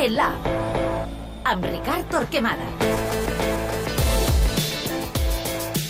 RPA, amb Ricard Torquemada.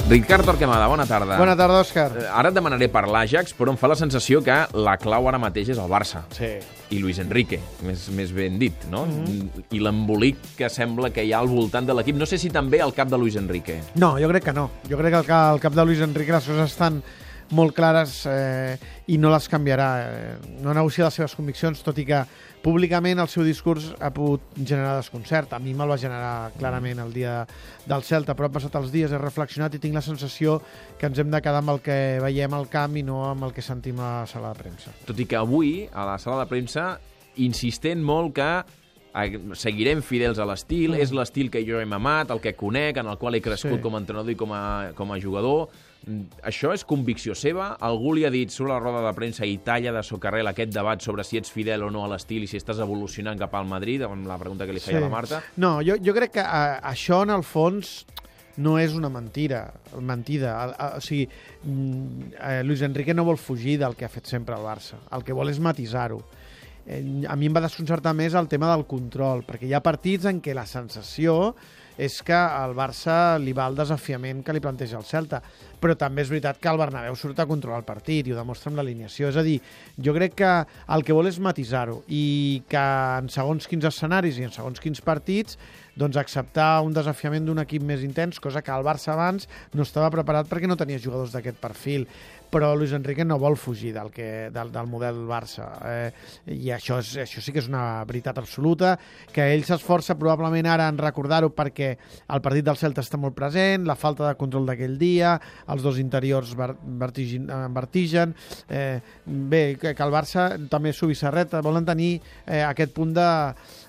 Ricard Torquemada, bona tarda. Bona tarda, Òscar. Eh, Ara et demanaré per l'Àjax, però em fa la sensació que la clau ara mateix és el Barça. Sí. I Luis Enrique, més, més ben dit, no? Mm. -hmm. I l'embolic que sembla que hi ha al voltant de l'equip. No sé si també al cap de Luis Enrique. No, jo crec que no. Jo crec que al cap, al cap de Luis Enrique les coses estan molt clares eh, i no les canviarà. Eh, no negocia les seves conviccions, tot i que públicament el seu discurs ha pogut generar desconcert. A mi me'l va generar clarament el dia del Celta, però han passat els dies, he reflexionat i tinc la sensació que ens hem de quedar amb el que veiem al camp i no amb el que sentim a la sala de premsa. Tot i que avui, a la sala de premsa, insistent molt que seguirem fidels a l'estil, Mm. és l'estil que jo he mamat, el que conec, en el qual he crescut Sí. com a entrenador i com a, com a jugador. Mm, Això és convicció seva? Algú li ha dit, surt la roda de premsa i talla de socarrel aquest debat sobre si ets fidel o no a l'estil i si estàs evolucionant cap al Madrid, amb la pregunta que li feia Sí. la Marta? No, jo, jo crec que a, això, en el fons, no és una mentira, mentida. A, a, o sigui, mm, eh, Luis Enrique no vol fugir del que ha fet sempre el Barça. El que vol és matisar-ho. Eh, a mi em va desconcertar més el tema del control, perquè hi ha partits en què la sensació és que al Barça li va el desafiament que li planteja el Celta, però també és veritat que el Bernabéu surt a controlar el partit i ho demostra amb l'alineació. És a dir, jo crec que el que vol és matisar-ho i que en segons quins escenaris i en segons quins partits doncs acceptar un desafiament d'un equip més intens, cosa que el Barça abans no estava preparat perquè no tenia jugadors d'aquest perfil. Però Luis Enrique no vol fugir del, que, del, del model Barça eh, i això, és, això sí que és una veritat absoluta que ell s'esforça probablement ara en recordar-ho perquè el partit del Celta està molt present, la falta de control d'aquell dia, els dos interiors ver, vertigin, eh, vertigen. Eh, bé, que, el Barça també s'ho serreta, volen tenir eh, aquest punt de,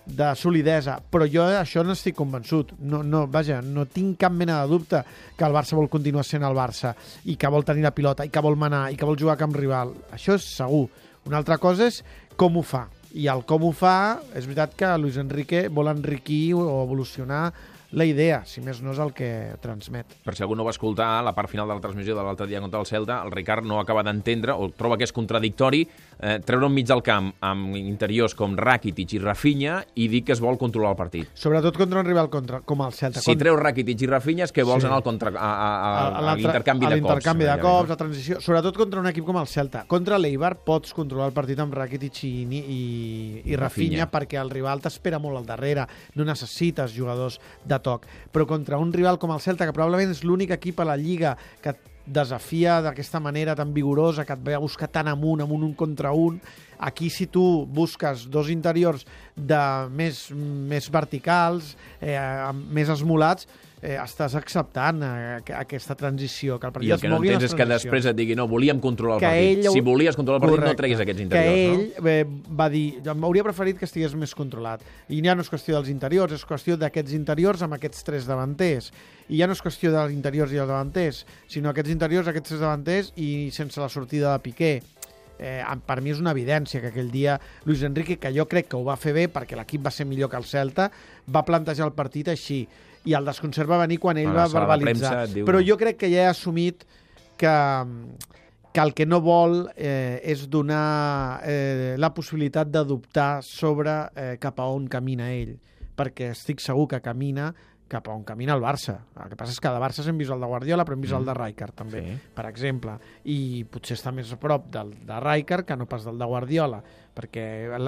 de solidesa, però jo això no estic convençut. No, no, vaja, no tinc cap mena de dubte que el Barça vol continuar sent el Barça i que vol tenir la pilota i que vol manar i que vol jugar a camp rival. Això és segur. Una altra cosa és com ho fa. I el com ho fa, és veritat que Luis Enrique vol enriquir o evolucionar la idea, si més no és el que transmet. Per si algú no va escoltar la part final de la transmissió de l'altre dia contra el Celta, el Ricard no acaba d'entendre o troba que és contradictori eh, treure enmig del camp amb interiors com Rakitic i Rafinha i dir que es vol controlar el partit. Sobretot contra un rival contra, com el Celta. Si treus Rakitic i Rafinha és que vols Sí. anar al contra, a, a, a, a, l'intercanvi de cops. l'intercanvi de cops, la transició, sobretot contra un equip com el Celta. Contra l'Eibar pots controlar el partit amb Rakitic i, i, i, i Rafinha Rafinha. perquè el rival t'espera molt al darrere, no necessites jugadors de toc. Però contra un rival com el Celta, que probablement és l'únic equip a la Lliga que desafia d'aquesta manera tan vigorosa, que et ve a buscar tan amunt, amunt un contra un, aquí si tu busques dos interiors de més, més verticals, eh, més esmolats, eh, estàs acceptant eh, aqu- aquesta transició, que el partit I el que no entens és que després et digui no, volíem controlar el Que partit. ell Si volies controlar el partit no Correcte. treguis aquests que interiors, ell eh, va dir, m'hauria preferit que estigués més controlat. I ja no és qüestió dels interiors, és qüestió d'aquests interiors amb aquests tres davanters. I ja no és qüestió dels interiors i els davanters, sinó aquests interiors, aquests tres davanters i sense la sortida de Piqué. Eh, per mi és una evidència que aquell dia Luis Enrique, que jo crec que ho va fer bé perquè l'equip va ser millor que el Celta, va plantejar el partit així. I el desconcert va venir quan ell la va verbalitzar. premsa Però jo crec que ja he assumit que, que el que no vol eh, és donar eh, la possibilitat de dubtar sobre eh, cap a on camina ell, perquè estic segur que camina cap a on camina el Barça. El que passa és que de Barça hem vist el de Guardiola, però hem vist mm. el de Rijkaard també, Sí. per exemple. I potser està més a prop del de Rijkaard que no pas del de Guardiola, perquè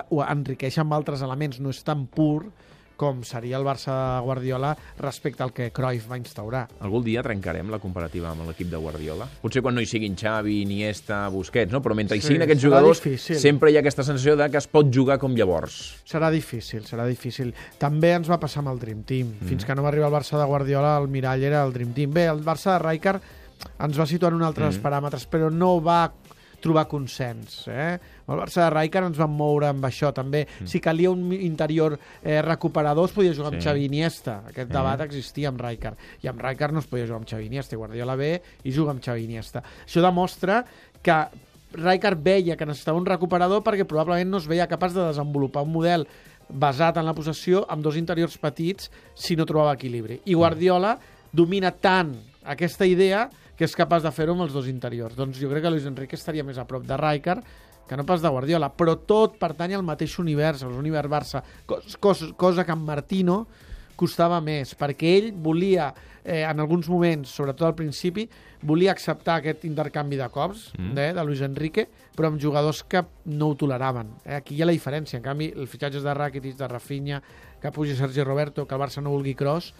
ho enriqueix amb altres elements, no és tan pur com seria el Barça de Guardiola respecte al que Cruyff va instaurar. Algun dia trencarem la comparativa amb l'equip de Guardiola? Potser quan no hi siguin Xavi, Iniesta, Busquets, no? Però mentre hi Sí, siguin aquests jugadors, difícil. sempre hi ha aquesta sensació de que es pot jugar com llavors. Serà difícil, serà difícil. També ens va passar amb el Dream Team. Mm. Fins que no va arribar el Barça de Guardiola, el mirall era el Dream Team. Bé, el Barça de Rijkaard ens va situar en un altres mm. paràmetres, però no va trobar consens. Eh? El Barça de Rijkaard ens vam moure amb això també. Mm. Si calia un interior eh, recuperador, es podia jugar amb Sí. Xavi i Iniesta. Aquest Sí. debat existia amb Rijkaard. I amb Rijkaard no es podia jugar amb Xavi Iniesta. I Guardiola ve i juga amb Xavi Iniesta. Això demostra que Rijkaard veia que necessitava un recuperador perquè probablement no es veia capaç de desenvolupar un model basat en la possessió amb dos interiors petits si no trobava equilibri. I Guardiola domina tant aquesta idea que és capaç de fer-ho amb els dos interiors. Doncs jo crec que Luis Enrique estaria més a prop de Rijkaard que no pas de Guardiola, però tot pertany al mateix univers, l'univers Barça, cos, cos, cosa que en Martino costava més, perquè ell volia, eh, en alguns moments, sobretot al principi, volia acceptar aquest intercanvi de cops mm. de, de Luis Enrique, però amb jugadors que no ho toleraven. Eh? Aquí hi ha la diferència. En canvi, el fitxatge de Rakitic, de Rafinha, que pugi Sergi Roberto, que el Barça no vulgui cross,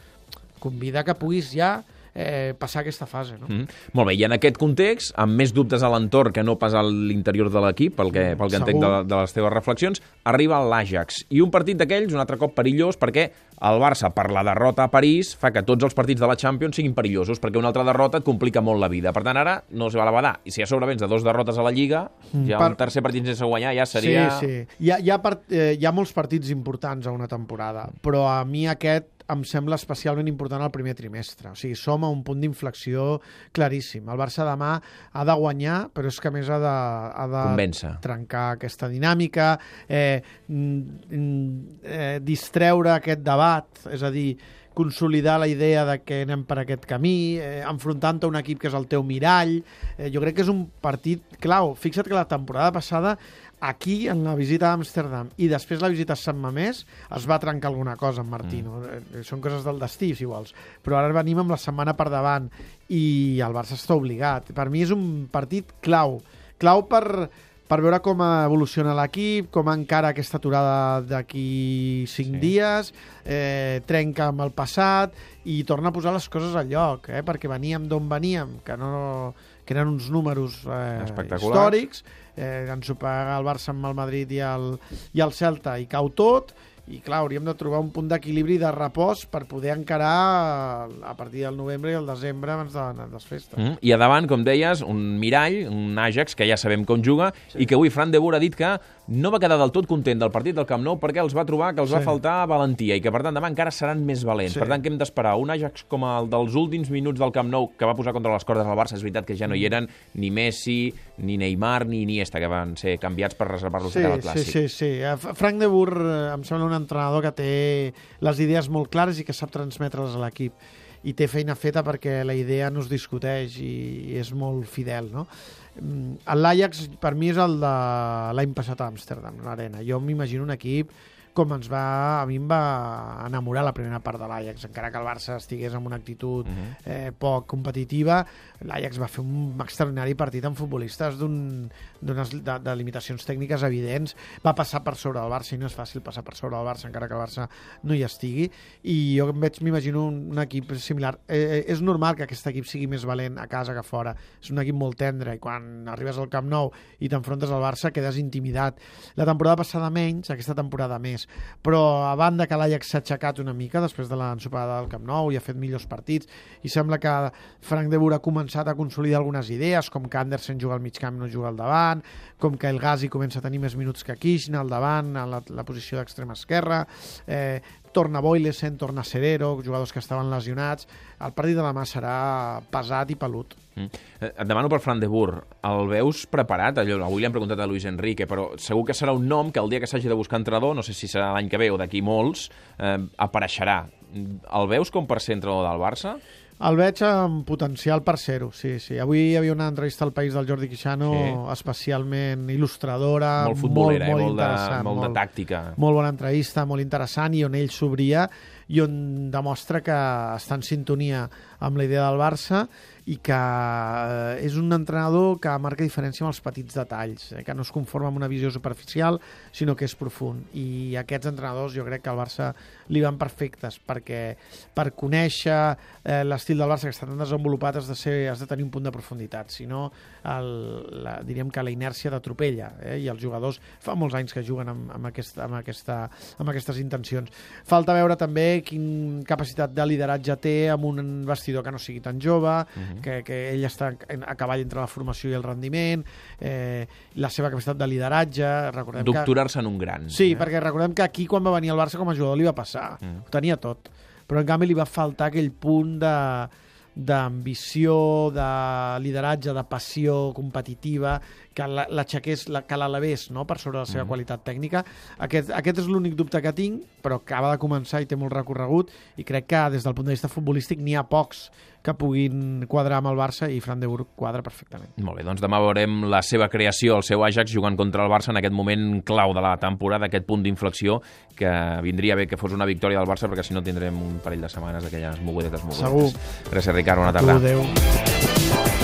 convida que puguis ja eh, passar aquesta fase. No? Mm. Molt bé, i en aquest context, amb més dubtes a l'entorn que no pas a l'interior de l'equip, pel que, pel que entenc de, de les teves reflexions, arriba l'Ajax. I un partit d'aquells, un altre cop perillós, perquè el Barça, per la derrota a París, fa que tots els partits de la Champions siguin perillosos, perquè una altra derrota et complica molt la vida. Per tant, ara no se va a la badar. I si a sobre vens de dos derrotes a la Lliga, mm, ja per... un tercer partit sense guanyar ja seria... Sí, sí. Hi ha, hi, ha part, eh, hi ha molts partits importants a una temporada, però a mi aquest em sembla especialment important el primer trimestre. O sigui, som a un punt d'inflexió claríssim. El Barça demà ha de guanyar, però és que a més ha de, ha de Convèncer. trencar aquesta dinàmica, eh, eh, distreure aquest debat, és a dir, consolidar la idea de que anem per aquest camí, eh, enfrontant-te a un equip que és el teu mirall. Eh, jo crec que és un partit clau. Fixa't que la temporada passada aquí, en la visita a Amsterdam i després la visita a Sant Mamés, es va trencar alguna cosa amb Martino. Mm. Eh, són coses del destí, si vols. Però ara venim amb la setmana per davant i el Barça està obligat. Per mi és un partit clau. Clau per, per veure com evoluciona l'equip, com encara aquesta aturada d'aquí cinc sí. dies, eh, trenca amb el passat i torna a posar les coses al lloc, eh, perquè veníem d'on veníem, que, no, que eren uns números eh, històrics, eh, ensopegar el Barça amb el Madrid i el, i el Celta i cau tot i clar, hauríem de trobar un punt d'equilibri de repòs per poder encarar a partir del novembre i el desembre abans de, les festes. Mm. I a davant, com deies, un mirall, un Ajax, que ja sabem com juga, sí. i que avui Fran de Boer ha dit que no va quedar del tot content del partit del Camp Nou perquè els va trobar que els sí. va faltar valentia i que, per tant, demà encara seran més valents. Sí. Per tant, què hem d'esperar? Un Ajax com el dels últims minuts del Camp Nou que va posar contra les cordes al Barça, és veritat que ja no hi eren ni Messi, ni Neymar, ni Iniesta, que van ser canviats per reservar-los sí, al Clàssic. Sí, sí, sí. Eh, Frank de Boer eh, em sembla un entrenador que té les idees molt clares i que sap transmetre-les a l'equip i té feina feta perquè la idea no es discuteix i és molt fidel, no? Mm, L'Ajax per mi és el de l'any passat a Amsterdam, l'arena. Jo m'imagino un equip com ens va, a mi em va enamorar la primera part de l'Ajax, encara que el Barça estigués amb una actitud uh mhm. -huh. eh, poc competitiva, l'Ajax va fer un extraordinari partit amb futbolistes d'unes de, de limitacions tècniques evidents, va passar per sobre del Barça i no és fàcil passar per sobre del Barça encara que el Barça no hi estigui i jo em veig, m'imagino un, un equip similar. Eh, eh, és normal que aquest equip sigui més valent a casa que fora, és un equip molt tendre i quan arribes al Camp Nou i t'enfrontes al Barça quedes intimidat. La temporada passada menys, aquesta temporada més però a banda que l'Ajax s'ha aixecat una mica després de l'ensopada del Camp Nou i ha fet millors partits i sembla que Frank de Boer ha començat a consolidar algunes idees com que Andersen juga al mig camp no juga al davant com que el Gazi comença a tenir més minuts que Kirchner al davant, a la, la posició d'extrema esquerra eh, torna Boilesen, torna Serero, jugadors que estaven lesionats. El partit de demà serà pesat i pelut. Mm. Eh, et demano per Fran de Boer. El veus preparat? Allò, avui li hem preguntat a Luis Enrique, però segur que serà un nom que el dia que s'hagi de buscar entrenador, no sé si serà l'any que ve o d'aquí molts, eh, apareixerà. El veus com per ser entrenador del Barça? El veig amb potencial per ser-ho, sí, sí. Avui hi havia una entrevista al País del Jordi Quixano sí. especialment il·lustradora, molt futbolera, molt, molt, molt, molt interessant. Molt, molt de tàctica. Molt bona entrevista, molt interessant, i on ell s'obria i on demostra que està en sintonia amb la idea del Barça i que eh, és un entrenador que marca diferència amb els petits detalls, eh, que no es conforma amb una visió superficial, sinó que és profund. I aquests entrenadors jo crec que al Barça li van perfectes, perquè per conèixer eh, l'estil del Barça que està tan desenvolupat has de, ser, has de tenir un punt de profunditat, si no el, la, diríem que la inèrcia t'atropella, eh, i els jugadors fa molts anys que juguen amb, amb, aquest, amb, aquesta, amb aquestes intencions. Falta veure també quin capacitat de lideratge té amb un vestidor que no sigui tan jove, uh mhm. -huh que, que ell està a cavall entre la formació i el rendiment, eh, la seva capacitat de lideratge... Doctorar-se en un gran. Sí, eh? perquè recordem que aquí quan va venir al Barça com a jugador li va passar, mm. ho tenia tot, però en canvi li va faltar aquell punt de d'ambició, de lideratge, de passió competitiva que la- l'aixequés, la, que l'elevés no? per sobre la seva qualitat tècnica. Aquest, aquest és l'únic dubte que tinc, però acaba de començar i té molt recorregut i crec que des del punt de vista futbolístic n'hi ha pocs que puguin quadrar amb el Barça i Fran de Boer quadra perfectament. Molt bé, doncs demà veurem la seva creació, el seu Ajax jugant contra el Barça en aquest moment clau de la temporada, aquest punt d'inflexió que vindria bé que fos una victòria del Barça perquè si no tindrem un parell de setmanes d'aquelles mogudetes mogudetes. Segur. Gràcies, Ricard, bona Tu, tarda. adéu.